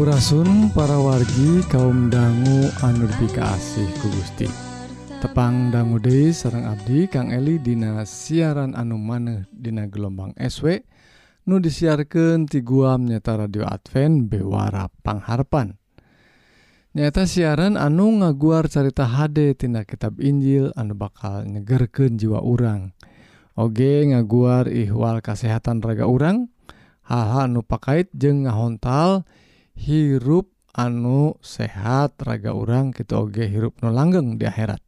Sampurasun para wargi kaum dangu anurbi Asih ku Gusti. Tepang dangu De sarang Abdi Kang Eli Dina siaran anu maneh Dina gelombang SW nu disiarkan ti guam nyata radio Advent bewara pangharpan. Nyata siaran anu ngaguar carita HD tina kitab Injil anu bakal nyegerken jiwa urang. Oge ngaguar ihwal kesehatan raga urang hal-hal anu pakait jeung ngahontal hirup anu sehat raga orang kita oge hirup nu langgeng di akhirat.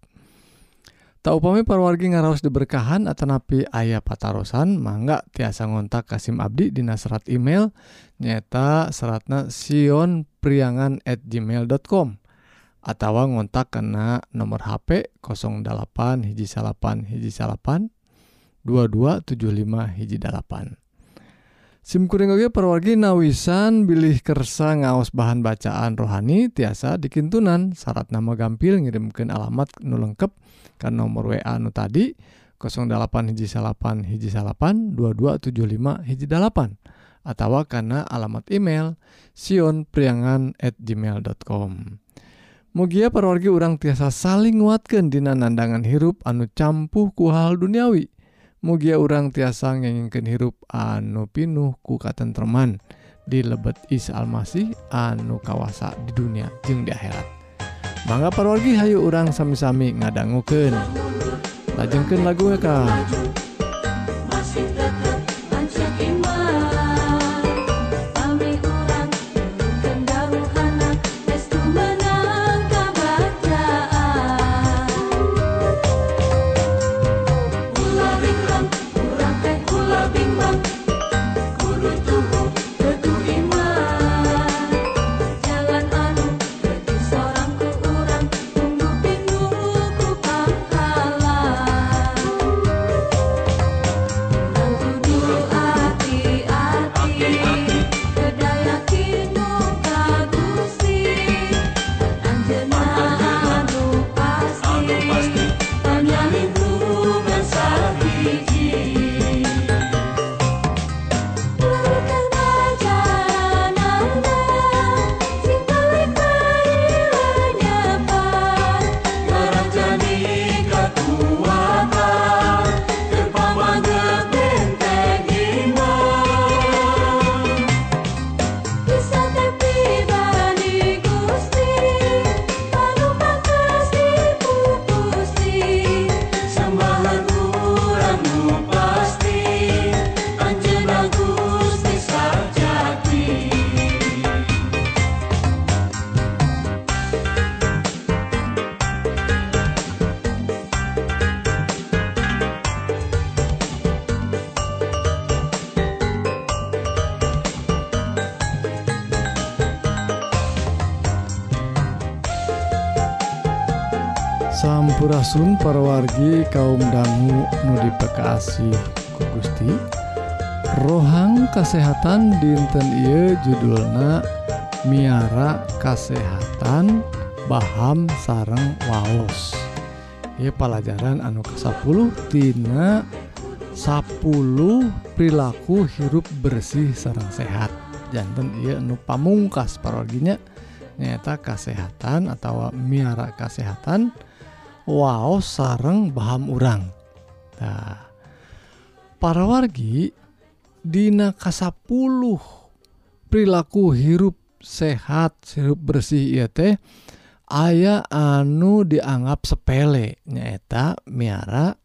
Tak upami parwargi ngaraos diberkahan atau napi ayah patarosan mangga tiasa ngontak Kasim Abdi di serat email nyeta seratna Sion priangan at gmail.com atau ngontak kena nomor HP 08 hiji salapan hiji salapan 2275 hiji dalapan SIMkuring oge perwargi nawisan bilih kersa ngaos bahan bacaan rohani tiasa dikintunan syarat nama gampil ngirimkan alamat nu lengkep kan nomor WA nu tadi 08 hiji salapan hiji salapan 2275 hiji dalapan atau karena alamat email sionpriangan at gmail.com Mugia perwargi urang tiasa saling nguatkan dina nandangan hirup anu campuh ku hal duniawi. Mugia urang tiasa ngengingken hirup anu pinuh ku katentreman di lebet Isa Almasih anu kawasa di dunia jeung di akhirat. Mangga parwargi hayu urang sami-sami ngadanggukeun. Lajengkeun lagu ka. Sampurasun parwargi kaum dangu nudi pekasih ku Gusti rohang kesehatan dinten Ieu judulna miara kasehatan Baham sareng waos. Ieu pelajaran anu ke-10 tina 10 perilaku hirup bersih sarang sehat. Jantan ia anu pamungkas parorginya nyata kesehatan atau miara kesehatan Wow sareng Baham urang. Nah, para wargi Dina kasapul perilaku hirup sehat sirup bersih ya teh aya anu dianggap sepele. Nyaeta miara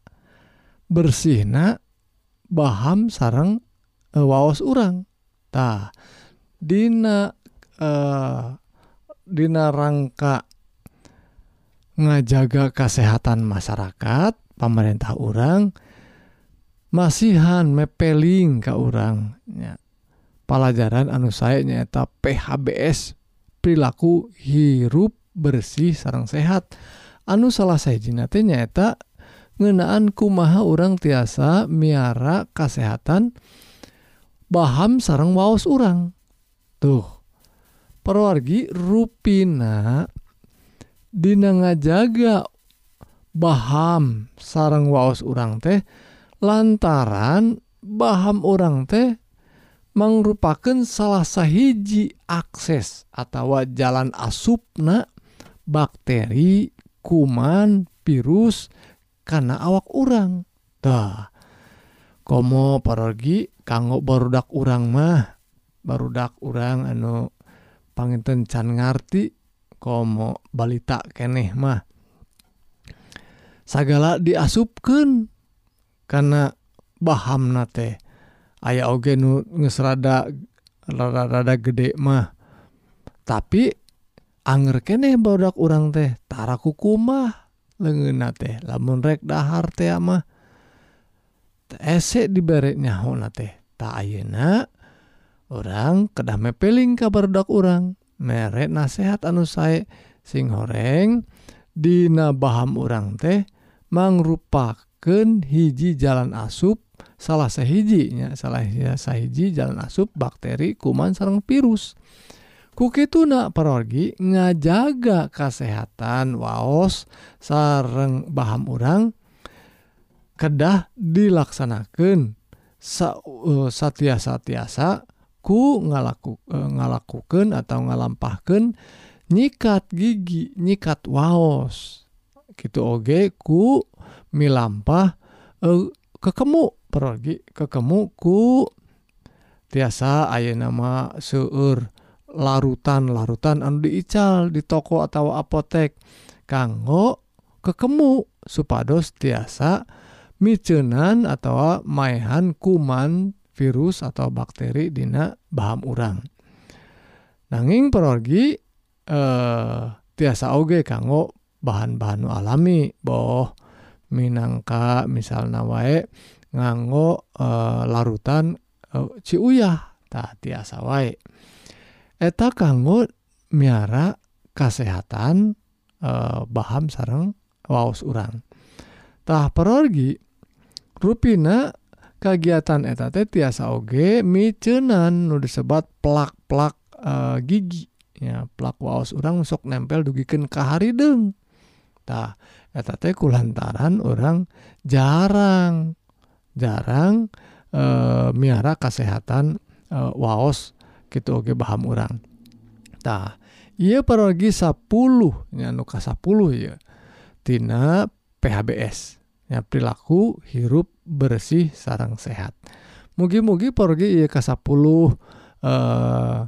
bersihna Baham sarang e, waos urangtah Dina e, Dina rangka ngajaga kesehatan masyarakat pemerintah orang masihan mepeling ke orangnya pelajaran anu saya nyata PHBS perilaku hirup bersih sarang sehat. Anu salah saya jinate nyata ngenaan kumaha orang tiasa miara kesehatan baham sarang waos orang tuh perwargi rupina Dina ngajaga Baham sarang waos urang teh lantaran Baham orang teh merupakan salah sahiji akses atau jalan asupna bakteri kuman virus karena awak orang dah komo pergi kanggo barudak urang mah barudak urang anu panginten can ngarti komo balita keneh mah. Sagala diasupken karena Baham nate aya oge nu ngesrada rada-rada gede mah. Tapi anger keneh barudak urang tehtara kuku mah leungeunna teh. Lamun rek dahar teh mah esek dibere ho teh. Tak ayeuna orang kedah mepeling kabar barudak orang merek nasehat anu sae sing horeng Dina Baham urang teh mangrupaken hiji jalan asup salah sehijinya salah sahiji jalan asup bakteri kuman sarang virus. Ku kituna perorgi ngajaga kesehatan waos sareng Baham urang kedah dilaksanakan sa, uh, satiasa-tiasa ku ngalaku uh, ngalakukan atau ngalampahkan nyikat gigi nyikat waos. Gitu oge ku milampah uh, kekemu pergi kekemu ku tiasa aya nama seueur larutan larutan anu diical di toko atau apotek. Kanggo kekemu supados tiasa micenan atau maehan kuman virus atau bakteri dina baham urang. Nanging perorgi eh tiasa oge kanggo bahan-bahan alami boh minangka misalnya wae nganggo e, larutan eh, e, ciuyah tak tiasa wae. Eta kanggo miara kesehatan e, eh, baham sarang waos urang. Tah perorgi rupina kegiatan teh tiasa oge micenan nu disebat plak-plak uh, gigi. Ya plak waos orang sok nempel dugiken kaharideng tah eta teh kulantaran orang jarang jarang e, miara kesehatan uh, eh, waos gitu oge paham orang tah ieu parogi 10 nya nu ka 10 ya tina PHBS Ya, perilaku hirup bersih sarang sehat. Mugi-mugi porgi ia ke-10 eh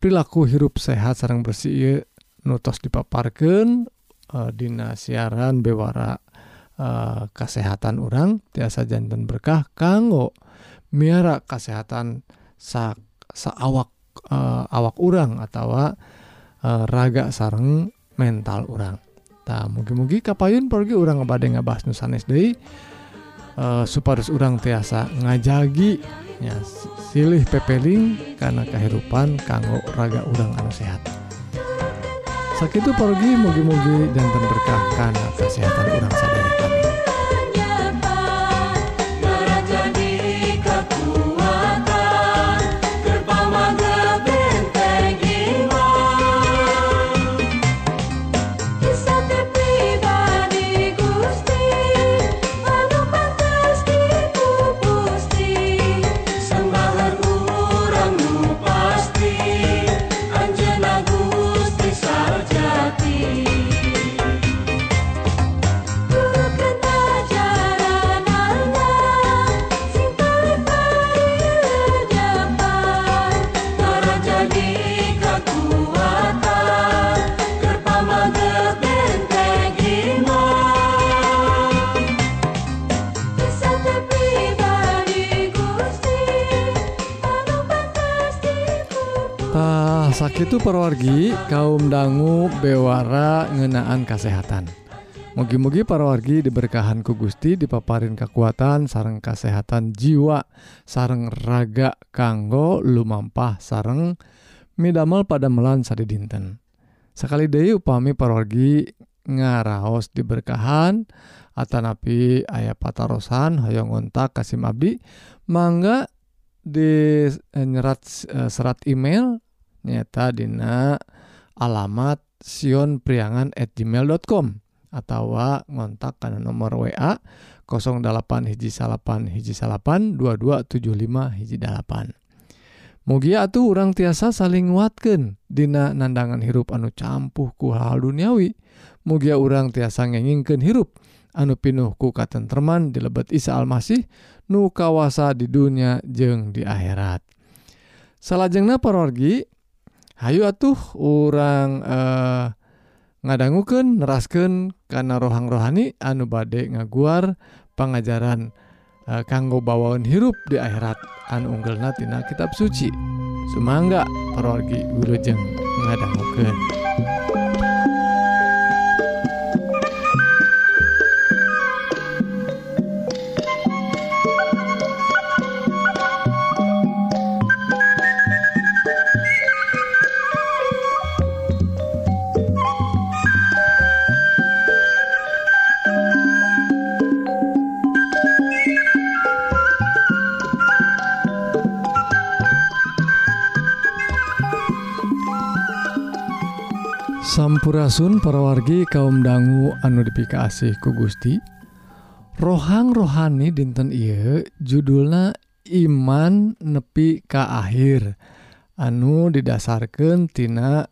perilaku hirup sehat sarang bersih ia nutos dipaparkan eh, Dina siaran bewara eh, kesehatan orang tiasa jantan berkah kanggo miara kesehatan sak saawak eh, awak orang atau eh, raga sarang mental orang mugi-mugi kapayun pergi orang ngebade ngabahas nu sanes deui. Eh, supados urang tiasa ngajagi ya silih pepeling karena kehidupan kanggo raga urang anu sehat. Sakitu pergi mugi-mugi jantan berkah karena kesehatan urang sadaya. Amin Sakitu perwargi kaum dangu bewara ngenaan kesehatan. Mugi-mugi para wargi diberkahan ku Gusti dipaparin kekuatan sareng kesehatan jiwa sareng raga kanggo lumampah sareng midamel pada melan sadi dinten. Sekali deui upami para wargi ngaraos diberkahan atanapi aya patarosan hoyong ngontak kasim abdi mangga di eh, nyerat eh, serat email nyata dina alamat sionpriangan at gmail.com atau ngontak karena nomor wa 08 hiji salapan hiji salapan 2275 hiji dalapan. Mugia tuh orang tiasa saling nguatkan Dina nandangan hirup anu campuh ku hal duniawi. Mugia orang tiasa ngengingken hirup anu pinuh ku katentreman di lebet Isa Almasih nu kawasa di dunia jeng di akhirat. Salahjengna perorgi Hayu atuh orang eh, ngadangguken nerasken karena rohang rohani anu badek ngaguar pengajaran eh, kanggo bawaan hirup di akhirat anu unggel natina kitab suci Sumangga perorgi wilujeng ngadangguken. Sampurasun parawargi kaum dangu anu dipikasih ku Gusti. Rohang rohani dinten Iye judulna iman nepi ka akhir. Anu didasarkantina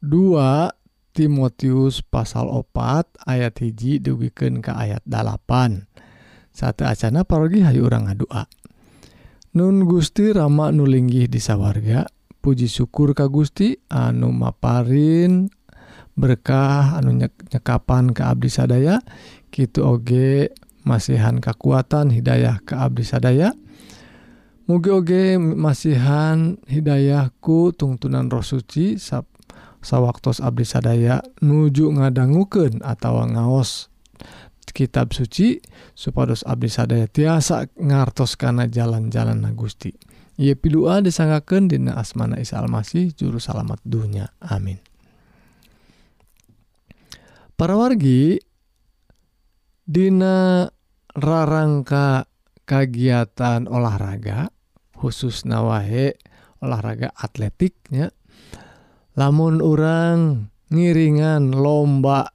2 Timotius pasal opat ayat hiji dugiken ke ayat 8 satu acana parogi Hayu orang ngadua. Nun Gusti Rama nulinggih disawarga puji syukur Ka Gusti anu maparin berkah anu nyekapan ke Abdi sadaya gitu oge masihan kekuatan hidayah ke Abdi sadaya. Muge-oge masihan hidayahku tungtunan roh suci sab sawwaktos Abdi sadaya nuju ngadangguken atau ngaos kitab suci supados Abdi sadaya tiasa ngartos karena jalan-jalan Gusti. Ye pidua disanggaken dina asmana Isa Almasih juru salamat dunya. Amin. Parawargi Dina rarangka kegiatan olahraga khusus nawahe olahraga atletiknya lamun orang ngiringan lomba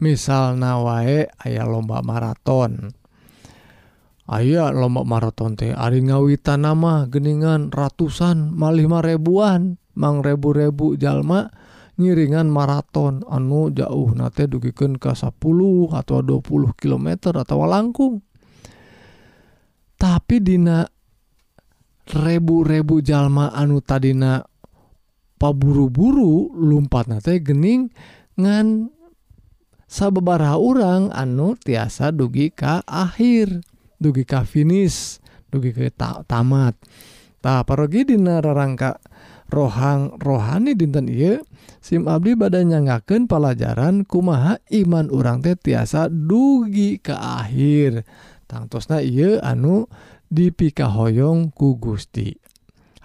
misal nawae ayah lomba maraton. Ayah lomba maraton teh ari ngawitan nama geningan ratusan malih ribuan mang rebu-rebu jalma ngiringan maraton anu jauh nate dugiken ke 10 atau 20 km atau langkung tapi Dina rebu-rebu jalma anu tadina paburu-buru lumpat nate gening ngan sababaraha orang anu tiasa dugi ka akhir dugi ka finish dugi ke ta tamat. Tak parogi dina rarangka rohang rohani dinten iya SIM Abdi badannya nyaanggaken pelajaran kumaha iman urang teh tiasa dugi ke akhir. Tangtosna ia anu dipikahoyong ku Gusti.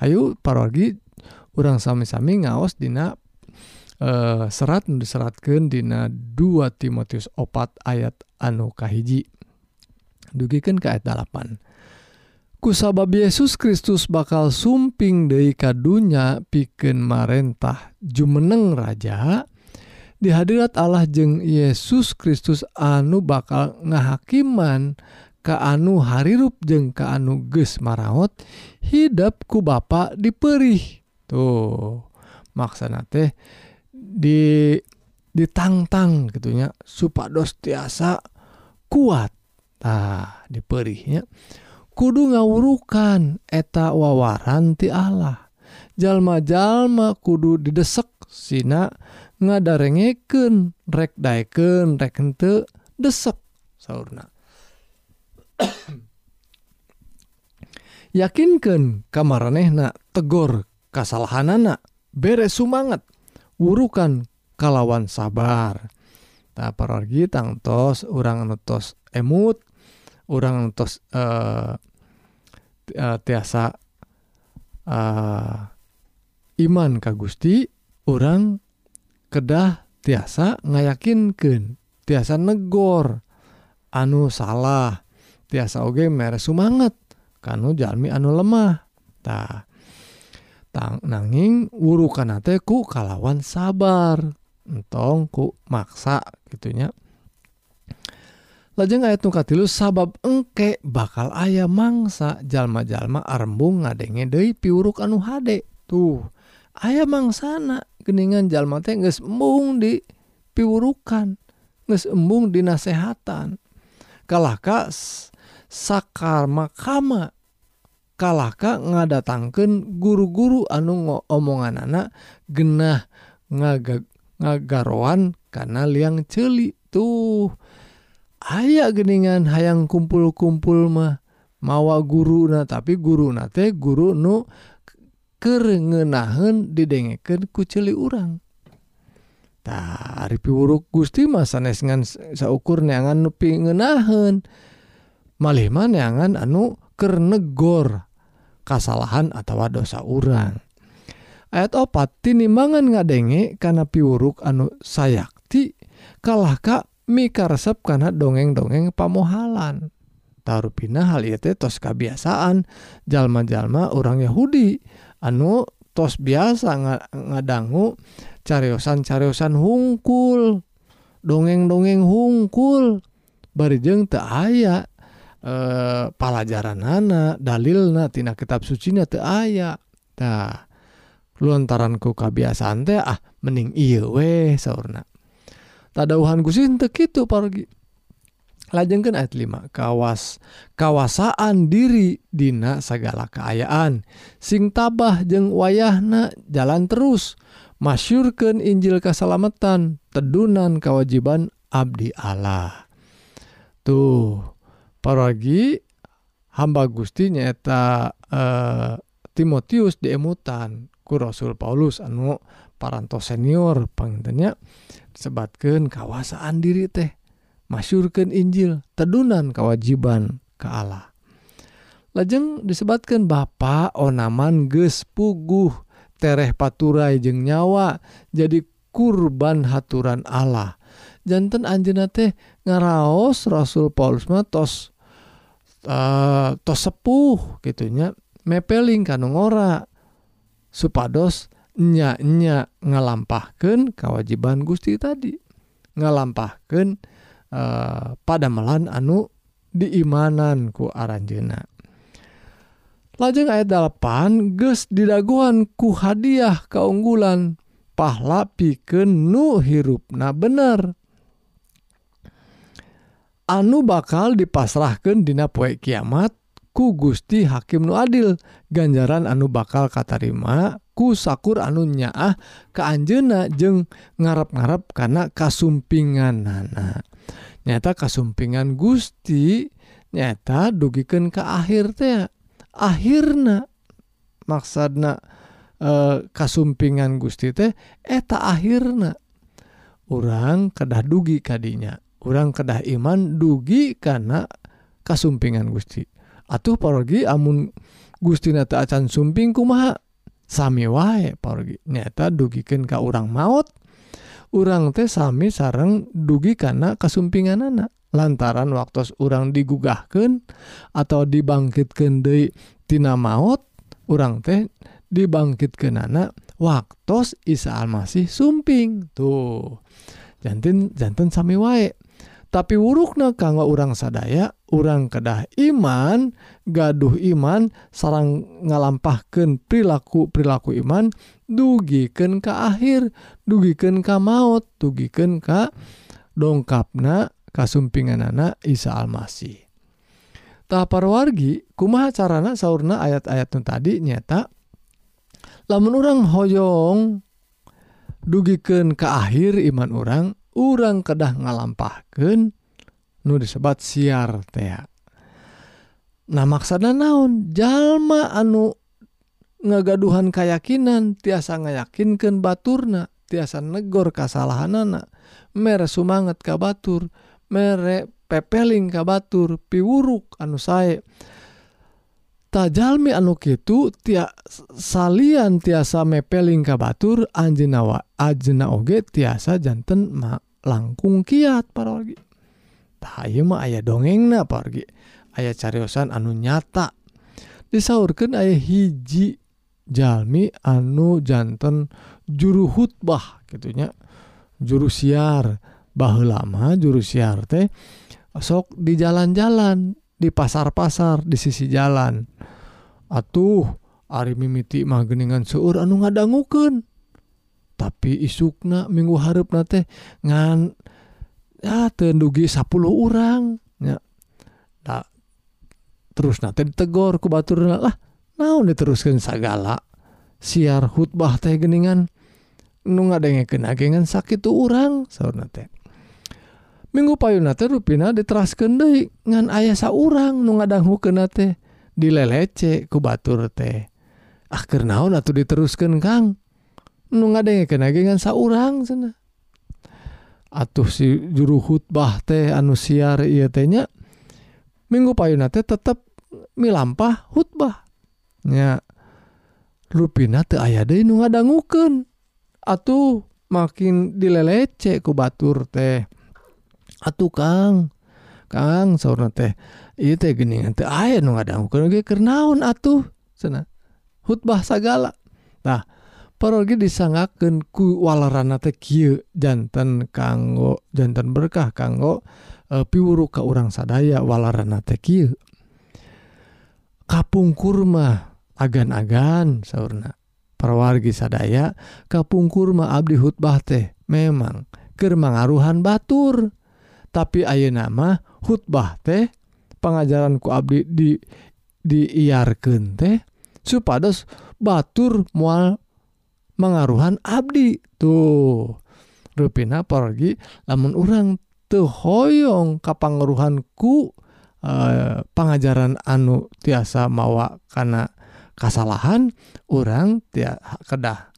Ayu parogi urang sami-sami ngaos dina eh, serat diseratkan dina 2 Timotius opat ayat anu kahiji. Dugikan ke ayat 8 sabab Yesus Kristus bakal sumping Dei kadunya piken Marentah. Jumeneng raja di hadirat Allah jeung Yesus Kristus anu bakal ngahakiman ke anu Harrup jeung ke anu ges maraot hidupku ba diperih. Tuh maksana teh di ditangtang gitunya supados tiasa kuattah diperihnya kudu ngawurukan eta wawaran ti Allah. Jalma-jalma kudu didesek Sina ngadarengeken rek daeken rek henteu desek saurna. Yakinkan kamarehna tegor kasalahanana beres sumanget wurukan kalawan sabar. Tak pergi tangtos orang nutos emut orang tos eh, eh, tiasa eh, iman ka Gusti? Orang kedah tiasa ngayakinkan tiasa negor anu salah tiasa oge mere semangat kanu jalmi anu lemah. Tah tang nanging urukan ku kalawan sabar entong ku maksa gitunya lajeng ayat nuka tilu sabab engke bakal ayah mangsa jalma-jalma arembung ngadenge deui piuruk anu hade. Tuh ayah mangsana geningan jalma teh geus embung di piurukan geus embung di nasehatan. Kalaka sakar makama kalaka ngadatangkeun guru-guru anu omongan anak genah ngaga ngagaroan karena liang celi. Tuh aya geningan hayang kumpul-kumpul mah mawa guru nah tapi guru na teh guru nu kerengenahan didengeken kuceli urang. Tah Ari piwuruk Gusti mah sanes ngan saukur neangan nepi ngenahan malih mah neangan anu kernegor kasalahan atau dosa urang. Ayat opat tinimangan ngadenge karena piwuruk anu sayakti kalah ka mikaresep karena dongeng-dongeng pamohalan. Tarupina hal itu tos kebiasaan jalma-jalma orang Yahudi. Anu tos biasa nga, ngadanggu cariyosan-cariyosan hungkul. Dongeng-dongeng hungkul. Barijeng te aya. E, pelajaran anak dalilnatina kitab sucinya te ayatah lontaranku kebiasaan teh ah mening ieu weh sauna tadauhan Gusin tekitu pargi lajengkan ayat 5 kawas kawasaan diri Dina segala keayaan. Sing tabah jeng wayahna jalan terus. Masyurkan Injil keselamatan tedunan kewajiban Abdi Allah. Tuh paragi hamba Gusti nyata eh, Timotius diemutan ku Rasul Paulus anu parantos senior pengintennya sebatkan kawasaan diri teh. Masyurkan Injil tedunan kewajiban ke Allah. Lajeng disebatkan Bapak onaman geus puguh tereh paturai jeng nyawa jadi kurban haturan Allah. Jantan Anjena teh ngaraos Rasul Paulus tos uh, tos sepuh gitunya mepeling kanung ora supados nyanya ngalampahkan kewajiban Gusti tadi. Ngalampahkan eh, pada melan anu diimanan ku aranjena lajeng ayat 8 ges didaguan ku hadiah keunggulan pahla piken nu hirupna bener. Anu bakal dipasrahkan dina poe kiamat ku Gusti Hakim Nu Adil. Ganjaran anu bakal katarima ku sakur anu nyaah ke Anjena jeung ngarap-gararap karena kasumpinganana nyata kasumpingan Gusti nyata dugiken ke akhir teh akhirnya maksana e, eh, kasumpingan Gusti teh eta akhirnya orang kedah dugi kadinya orang kedah iman dugi karena kasumpingan Gusti. Atuh pergi amun Gusti nata acan sumping kumaha? sami wae pergi nyata dugikeun ka urang maut. Urang teh sami sareng dugi karena kesumpingan anak lantaran waktu urang digugahkan atau dibangkitkan deui tina maut urang teh dibangkitkan anak waktu Isa Almasih sumping. Tuh jantin jantan sami wae. tapi wurukna kanggo urang sadaya orang kedah iman gaduh iman sarang ngalampahkan perilaku perilaku iman dugiken ke akhir dugiken ka maut dugiken ka dongkapna kasumpingan anak Isa Almasih. Parwargi kumaha carana sauna ayat-ayat tadi nyata lamun orang hoyong dugiken ke akhir iman orang urang kedah ngalampahkan nu disebat siar teh nah maksana naon? Jalma anu ngagaduhan keyakinan tiasa ngayakinkan baturna tiasa negor kasalahan anak mere sumanget ka Batur mere pepeling ka Batur piwuruk anu sae. jalmi anu Kitu tia salian tiasa mepelingka Batur Anjinawa Ajena oge tiasa jantan ma langkung kiat pargi mah aya dongeng na pargi ayaah cariyosan anu nyata. Disaurkan aya hiji Jalmi anu jantan juru khutbah gitunya juru siar bah lama juru siar teh sok di jalan-jalan di pasar-pasar di sisi jalan. Atuh Ari mimiti mah geningan seueur anu ngadangukeun. Tapi isukna minggu harapna teh ngan ya teu dugi 10 urang nya. Da, terus na teh ditegor ku baturna lah naon diteruskeun sagala? Siar khutbah teh geningan nu ngadengkeun age ngan sakitu urang saurna teh. minggu payunate rupina diteraskeun deui ngan aya saurang nu ngadangukeun kenate dilelece ku batur teh. Ah, Akhir naon atuh diteruskeun Kang? Nu ngadenge ngan saurang sana atuh si juru khutbah teh anu siar ieu teh nya minggu payuna teh tetep milampah khutbah. Nya rupina teu aya deui nu ngadangukeun atuh makin dilelece ku batur teh. atuh Kang. Kang sauna teh ieu teh geuningan teh aya nu ngadangukeun ge keur naon atuh? Cenah khutbah sagala. Tah parogi disangakeun ku walarana teh kieu janten kanggo janten berkah kanggo e, piwuru ka urang sadaya walarana teh kieu. Kapungkur mah agan-agan saurna. Perwargi sadaya kapungkur mah abdi khutbah teh memang keur mangaruhan batur. tapi ayeuna nama khutbah teh pengajaranku Abdi di diiarkan teh supados batur mual mengaruhan Abdi tuh. Ruina pergi namun orang tehoyong kapangeruhanku eh, pengajaran anu tiasa mawa karena kesalahan orang tiap kedah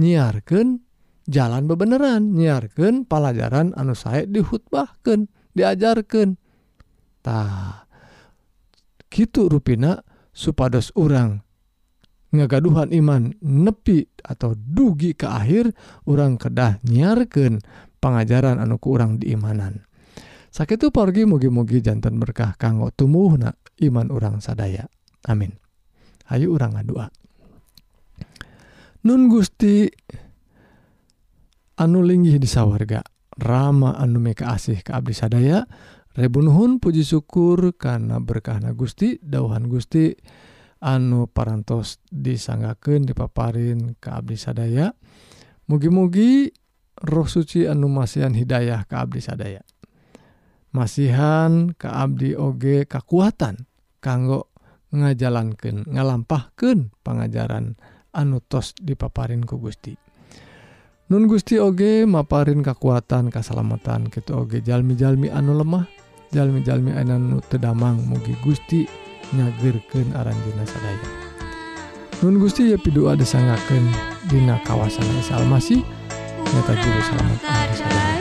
nyiarkan jalan bebeneran nyiarkan pelajaran anu saya dihutbahkan diajarkantah gitu ruina supados orang ngagaduhan iman nepi atau dugi ke akhir orang kedah nyiarkan pengajaran anu kurang diimanan. Sakit itu pergi mugi-mugi jantan berkah kanggo tumbuh na iman orang sadaya. Amin. Ayu orang ngadua. Nun Gusti anu linggih di sawwarga Rama anu meka asih ke Abdi sadaya. Rebunuhun Puji syukur karena berkahna Gusti dauhan Gusti. Anu parantos disanggaken dipaparin ke Abdi sadaya. Mugi-mugi roh suci anu masihan Hidayah ke Abdi sadaya. Masihan ke Abdi Oge kekuatan kanggo ngajalankan ngalampahkan pengajaran anutos dipaparin ku Gusti. Nun Gusti Oge maparin kekuatan keselamatan gitu Oge. Jalmi-jalmi anu lemah jalmi-jalmi anu tedamang mugi Gusti nyagirken aranjina sadaya. Nun Gusti ya pidua disanggaken dina kawasan Salmasi nyata juru selamat anu sadaya.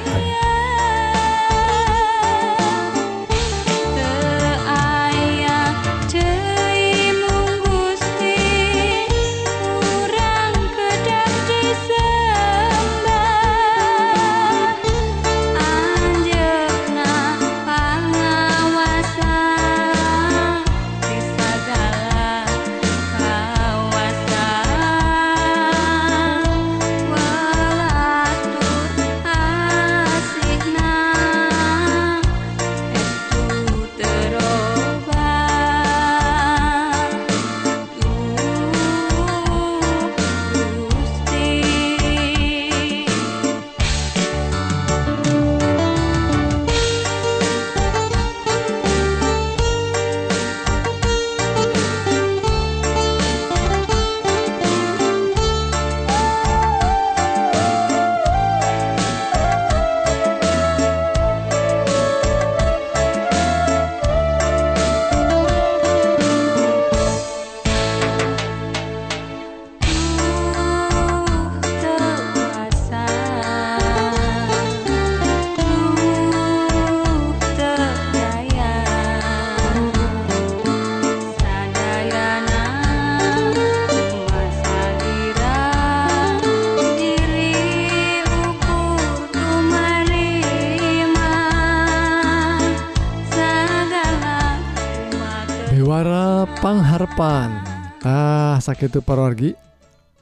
sakit parawargi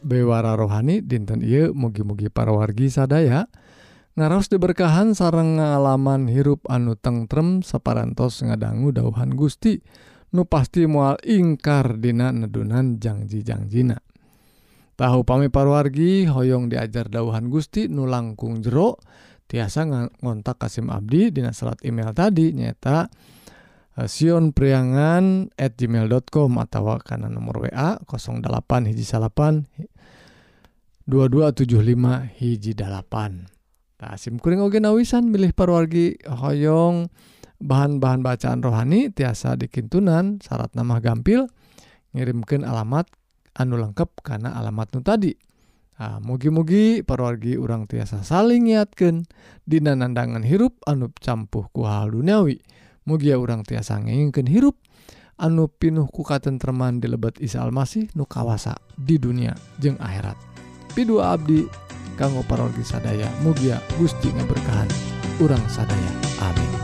bewara rohani dinten ieu mugi-mugi parawargi sadaya ngaros diberkahan sareng ngalaman hirup anu tengrem separantos ngadanggu dauhan Gusti. Nu pasti mual ingkar dina nedunan janji-janjina tahu pami parwargi Hoong diajar dauhan Gusti nu langkung jero. Tiasa ngontak Kasim Abdi Dina salat email tadi nyata dan siun priangan at gmail.com atau karena nomor WA 08 hiji salapan 2275 hiji dalapan. Nah, simkuring oge nawisan milih parwargi hoyong. Bahan-bahan bacaan rohani tiasa dikintunan syarat nama gampil ngirimkan alamat anu lengkap karena alamat nu tadi. Nah, mugi-mugi parwargi urang tiasa saling ngiatkan dina nandangan hirup anu campuh ku hal duniawi. mugia urang tiasa ngeinginkan hirup anu pinuh ku tentteman di lebet Isa Almasih nukawasa di dunia jeung akhirat. Pidu Abdi kanggo parogi sadaya mugia Gusti ngaberkahan. Urang sadaya. Amin.